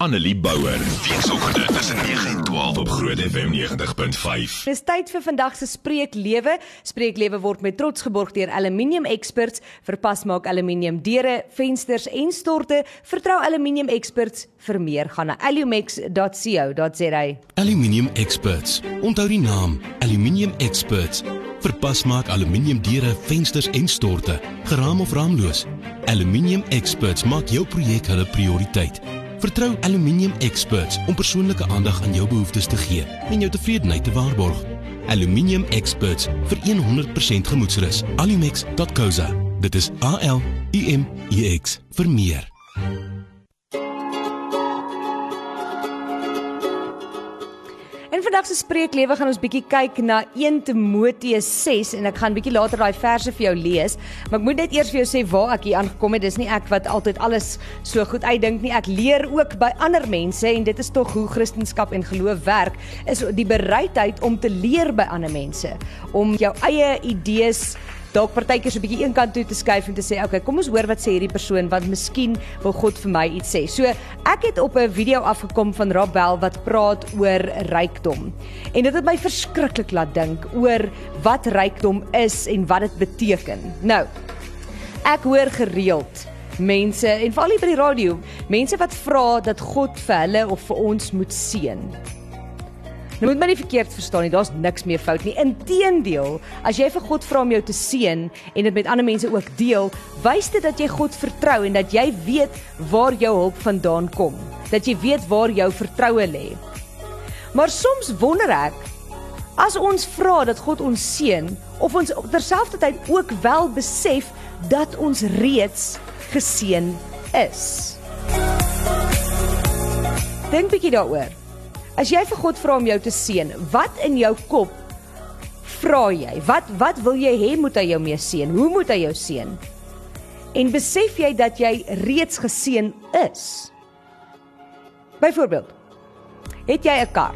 Annelie Bouwer. Weekoggend tussen 9 en 12 op Groot FM 90.5. Dis tyd vir vandag se spreeklewe. Spreeklewe word met trots geborg deur Aluminium Experts vir pasmaak aluminium deure, vensters en storte. Vertrou Aluminium Experts vir meer gaan na alumex.co.za. Aluminium Experts. Onthou die naam Aluminium Experts. Vir pasmaak aluminium deure, vensters en storte, geraam of raamloos. Aluminium Experts maak jou projek hulle prioriteit. Vertrou Aluminium Experts om persoonlike aandag aan jou behoeftes te gee en jou tevredenheid te waarborg. Aluminium Experts vir 100% gemoedsrus. alumex.co.za. Dit is A L U M E X vir meer. Vandag se spreeklewe gaan ons bietjie kyk na 1 Timoteus 6 en ek gaan bietjie later daai verse vir jou lees, maar ek moet net eers vir jou sê waar ek hier aangekom het. Dis nie ek wat altyd alles so goed uitdink nie. Ek leer ook by ander mense en dit is tog hoe Christendom en geloof werk, is die bereidheid om te leer by ander mense, om jou eie idees dalk partykeer so 'n bietjie eenkant toe te skuif en te sê, "Oké, okay, kom ons hoor wat sê hierdie persoon want miskien wil God vir my iets sê." So, ek het op 'n video afgekom van Rob Bell wat praat oor rykdom. En dit het my verskriklik laat dink oor wat rykdom is en wat dit beteken. Nou, ek hoor gereeld mense en veral by die radio, mense wat vra dat God vir hulle of vir ons moet seën. Nou moet my nie verkeerd verstaan nie, daar's niks meer fout nie. Inteendeel, as jy vir God vra om jou te seën en dit met ander mense ook deel, wys dit dat jy God vertrou en dat jy weet waar jou hulp vandaan kom. Dat jy weet waar jou vertroue lê. Maar soms wonder ek as ons vra dat God ons seën of ons terselfdertyd ook wel besef dat ons reeds geseën is. Dink bietjie daaroor. As jy vir God vra om jou te seën, wat in jou kop vra jy? Wat wat wil jy hê moet hy jou mee seën? Hoe moet hy jou seën? En besef jy dat jy reeds geseën is? Byvoorbeeld, het jy 'n kar?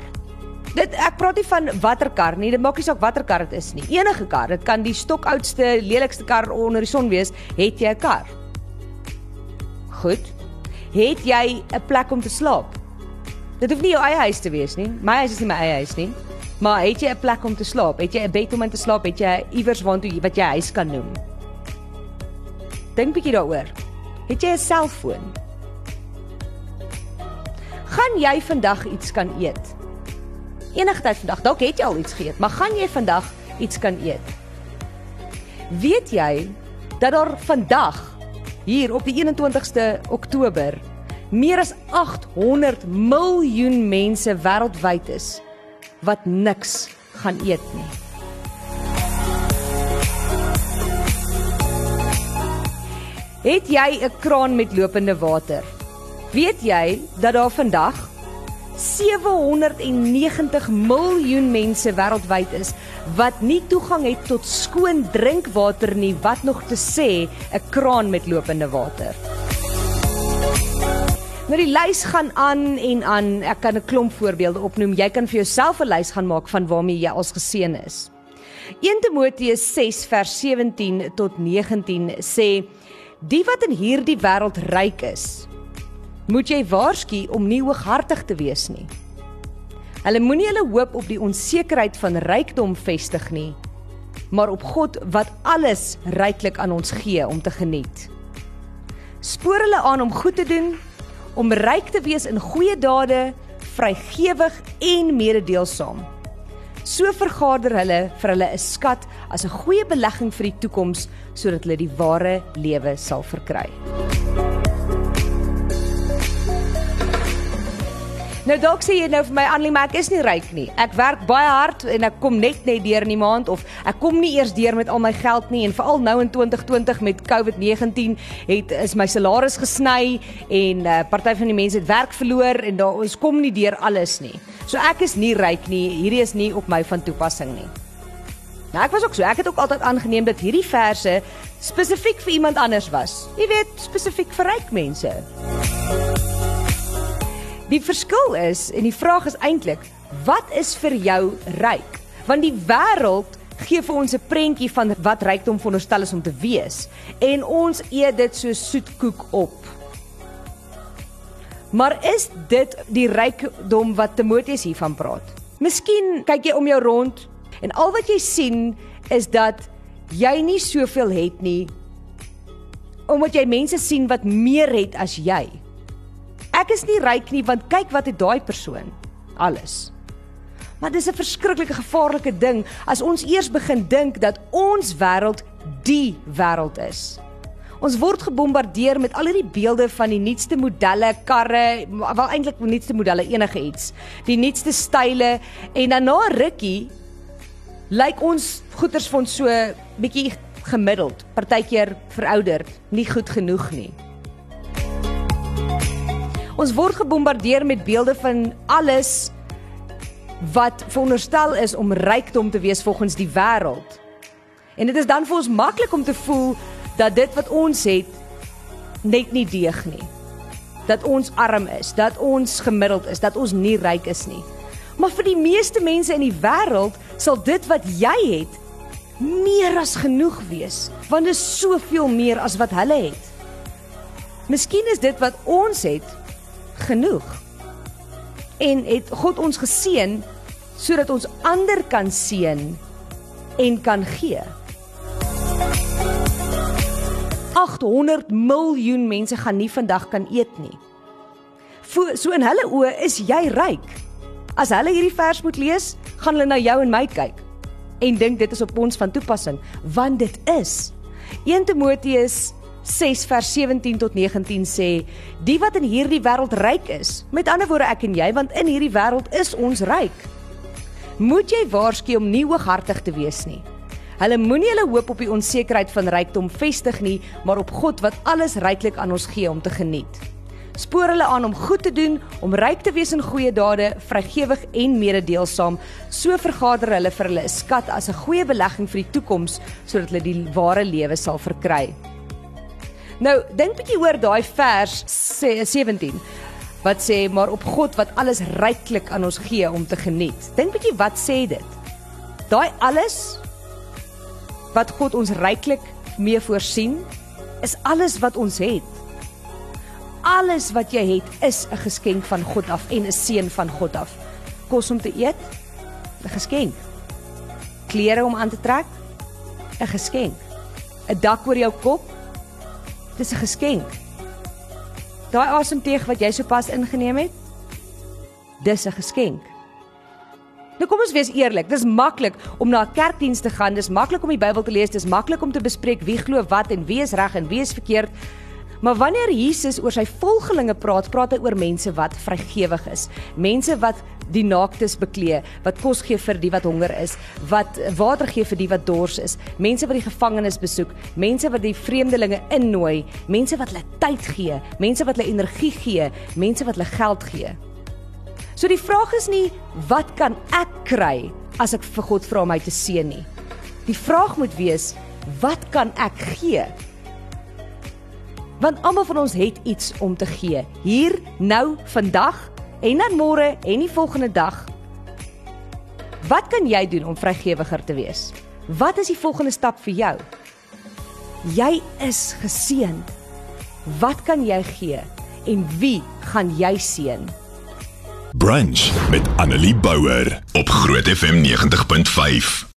Dit ek praat nie van watter kar nie, dit maak nie saak watter kar dit is nie. Enige kar, dit kan die stokoudste, lelikste kar onder die son wees, het jy 'n kar? Goed. Het jy 'n plek om te slaap? Dit hoef nie jou eie huis te wees nie. My huis is nie my eie huis nie. Maar het jy 'n plek om te slaap? Het jy 'n bed om in te slaap? Het jy iewers waartoe wat jy huis kan noem? Dink bietjie daaroor. Het jy 'n selfoon? Gaan jy vandag iets kan eet? Enigtyd vandag. Dalk het jy al iets geëet, maar gaan jy vandag iets kan eet? Weet jy dat daar vandag hier op die 21ste Oktober meer as 800 miljoen mense wêreldwyd is wat niks gaan eet nie. Het jy 'n kraan met lopende water? Weet jy dat daar vandag 790 miljoen mense wêreldwyd is wat nie toegang het tot skoon drinkwater nie, wat nog te sê 'n kraan met lopende water. Nou die lys gaan aan en aan. Ek kan 'n klomp voorbeelde opnoem. Jy kan vir jouself 'n lys gaan maak van waarmee jy als geseën is. 1 Timoteus 6 vers 17 tot 19 sê: Die wat in hierdie wêreld ryk is, moet jy waarsku om nie hooghartig te wees nie. Hulle moenie hulle hoop op die onsekerheid van rykdom vestig nie, maar op God wat alles ryklik aan ons gee om te geniet. Spoor hulle aan om goed te doen om ryk te wees in goeie dade, vrygewig en mededeelsaam. So vergader hulle vir hulle 'n skat as 'n goeie belegging vir die toekoms sodat hulle die ware lewe sal verkry. Nou dalk sê jy nou vir my Annelie, maar ek is nie ryk nie. Ek werk baie hard en ek kom net net deur in die maand of ek kom nie eers deur met al my geld nie en veral nou in 2020 met COVID-19 het is my salaris gesny en 'n uh, eh, party van die mense het werk verloor en daar ons kom nie deur alles nie. So ek is nie ryk nie. Hierdie is nie op my van toepassing nie. Nou ek was ook so. Ek het ook altyd aangeneem dat hierdie verse spesifiek vir iemand anders was. Jy weet, spesifiek vir ryk mense. Die verskil is en die vraag is eintlik, wat is vir jou ryk? Want die wêreld gee vir ons 'n prentjie van wat rykdom veronderstel is om te wees en ons eet dit so soetkoek op. Maar is dit die rykdom wat Timoteus hiervan praat? Miskien kyk jy om jou rond en al wat jy sien is dat jy nie soveel het nie omdat jy mense sien wat meer het as jy. Ek is nie ryk nie want kyk wat het daai persoon alles. Maar dis 'n verskriklike gevaarlike ding as ons eers begin dink dat ons wêreld die wêreld is. Ons word gebombardeer met al hierdie beelde van die nuutste modelle, karre, wel eintlik die nuutste modelle enige iets. Die nuutste style en dan na rukkie lyk ons goeders van so bietjie gemiddeld, partykeer verouderd, nie goed genoeg nie. Ons word gebombardeer met beelde van alles wat veronderstel is om rykdom te wees volgens die wêreld. En dit is dan vir ons maklik om te voel dat dit wat ons het net nie deeg nie. Dat ons arm is, dat ons gemiddeld is, dat ons nie ryk is nie. Maar vir die meeste mense in die wêreld sal dit wat jy het meer as genoeg wees, want dit is soveel meer as wat hulle het. Miskien is dit wat ons het genoeg. En het God ons geseën sodat ons ander kan seën en kan gee. 800 miljoen mense gaan nie vandag kan eet nie. So in hulle oë is jy ryk. As hulle hierdie vers moet lees, gaan hulle na jou en my kyk en dink dit is op ons van toepassing, want dit is. 1 Timoteus 6 vers 17 tot 19 sê: "Die wat in hierdie wêreld ryk is, met ander woorde ek en jy, want in hierdie wêreld is ons ryk. Moet jy waarsku om nie hooghartig te wees nie." Hulle moenie hulle hoop op die onsekerheid van rykdom vestig nie, maar op God wat alles ryklik aan ons gee om te geniet. Spoor hulle aan om goed te doen, om ryk te wees in goeie dade, vrygewig en mededeelsaam. So vergader hulle vir hulle 'n skat as 'n goeie belegging vir die toekoms sodat hulle die ware lewe sal verkry. Nou, dink bietjie oor daai vers sê 17 wat sê maar op God wat alles ryklik aan ons gee om te geniet. Dink bietjie wat sê dit? Daai alles wat God ons ryklik mee voorsien, is alles wat ons het. Alles wat jy het is 'n geskenk van God af en 'n seën van God af. Kos om te eet, 'n geskenk. Klere om aan te trek, 'n geskenk. 'n Dak oor jou kop, dis 'n geskenk. Daai asemteug wat jy sopas ingeneem het, dis 'n geskenk. Nou kom ons wees eerlik, dis maklik om na 'n kerkdiens te gaan, dis maklik om die Bybel te lees, dis maklik om te bespreek wie glo wat en wie is reg en wie is verkeerd. Maar wanneer Jesus oor sy volgelinge praat, praat hy oor mense wat vrygewig is, mense wat die naaktes beklee, wat kos gee vir die wat honger is, wat water gee vir die wat dors is, mense wat die gevangenes besoek, mense wat die vreemdelinge innooi, mense wat hulle tyd gee, mense wat hulle energie gee, mense wat hulle geld gee. So die vraag is nie wat kan ek kry as ek vir God vra om my te seën nie. Die vraag moet wees wat kan ek gee? Want almal van ons het iets om te gee. Hier, nou, vandag en dan môre en die volgende dag. Wat kan jy doen om vrygewiger te wees? Wat is die volgende stap vir jou? Jy is geseënd. Wat kan jy gee en wie gaan jy seën? Brunch met Annelie Bouwer op Groot FM 90.5.